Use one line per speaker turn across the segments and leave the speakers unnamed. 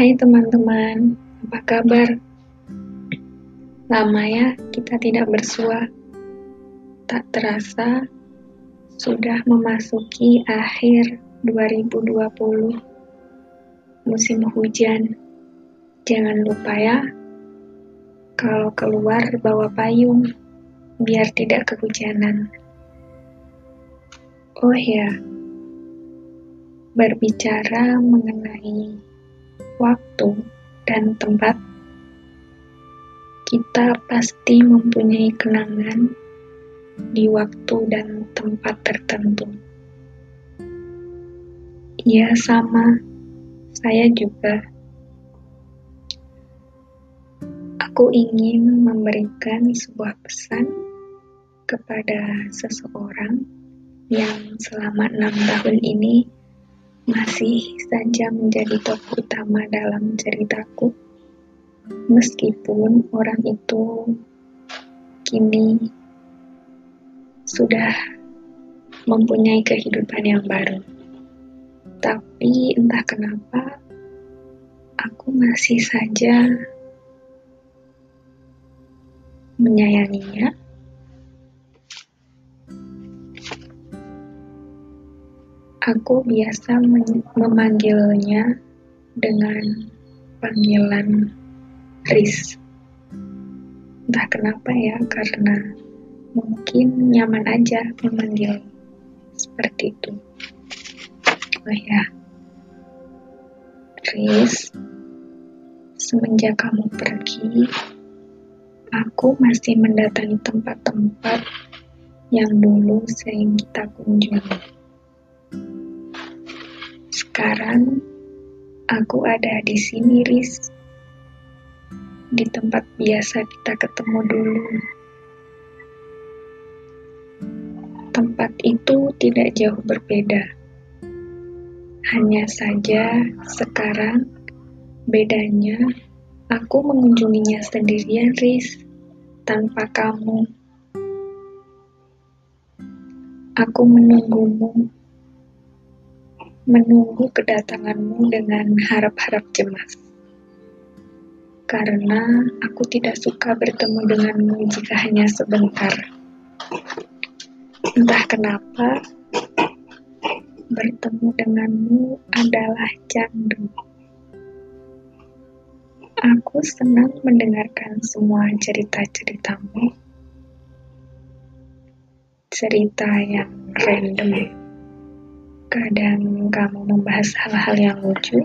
Hai teman-teman, apa kabar? Lama ya kita tidak bersua. Tak terasa sudah memasuki akhir 2020. Musim hujan. Jangan lupa ya, kalau keluar bawa payung biar tidak kehujanan. Oh ya, berbicara mengenai waktu, dan tempat, kita pasti mempunyai kenangan di waktu dan tempat tertentu. Ya, sama. Saya juga. Aku ingin memberikan sebuah pesan kepada seseorang yang selama enam tahun ini masih saja menjadi tokoh utama dalam ceritaku. Meskipun orang itu kini sudah mempunyai kehidupan yang baru. Tapi entah kenapa aku masih saja menyayanginya Aku biasa memanggilnya dengan panggilan Riz. Entah kenapa ya, karena mungkin nyaman aja memanggil seperti itu. Oh ya, Riz, semenjak kamu pergi, aku masih mendatangi tempat-tempat yang dulu sering kita kunjungi. Sekarang aku ada di sini, Riz. Di tempat biasa kita ketemu dulu. Tempat itu tidak jauh berbeda. Hanya saja sekarang bedanya aku mengunjunginya sendirian, Riz, tanpa kamu. Aku menunggumu menunggu kedatanganmu dengan harap-harap cemas. Karena aku tidak suka bertemu denganmu jika hanya sebentar. Entah kenapa, bertemu denganmu adalah candu. Aku senang mendengarkan semua cerita-ceritamu. Cerita yang random kadang kamu membahas hal-hal yang lucu,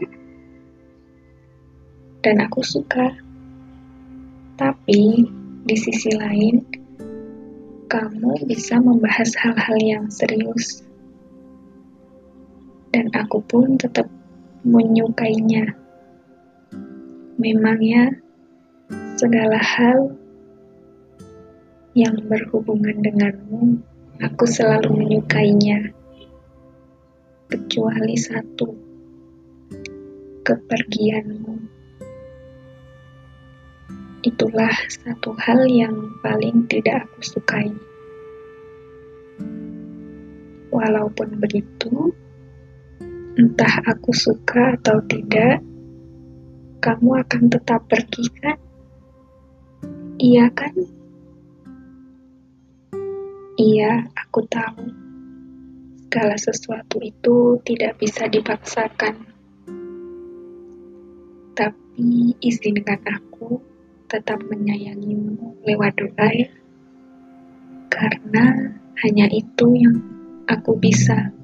dan aku suka. Tapi di sisi lain, kamu bisa membahas hal-hal yang serius, dan aku pun tetap menyukainya. Memangnya segala hal yang berhubungan denganmu, aku selalu menyukainya kecuali satu, kepergianmu. Itulah satu hal yang paling tidak aku sukai. Walaupun begitu, entah aku suka atau tidak, kamu akan tetap pergi kan? Iya kan? Iya, aku tahu segala sesuatu itu tidak bisa dipaksakan. Tapi izinkan aku tetap menyayangimu lewat doa ya. Karena hanya itu yang aku bisa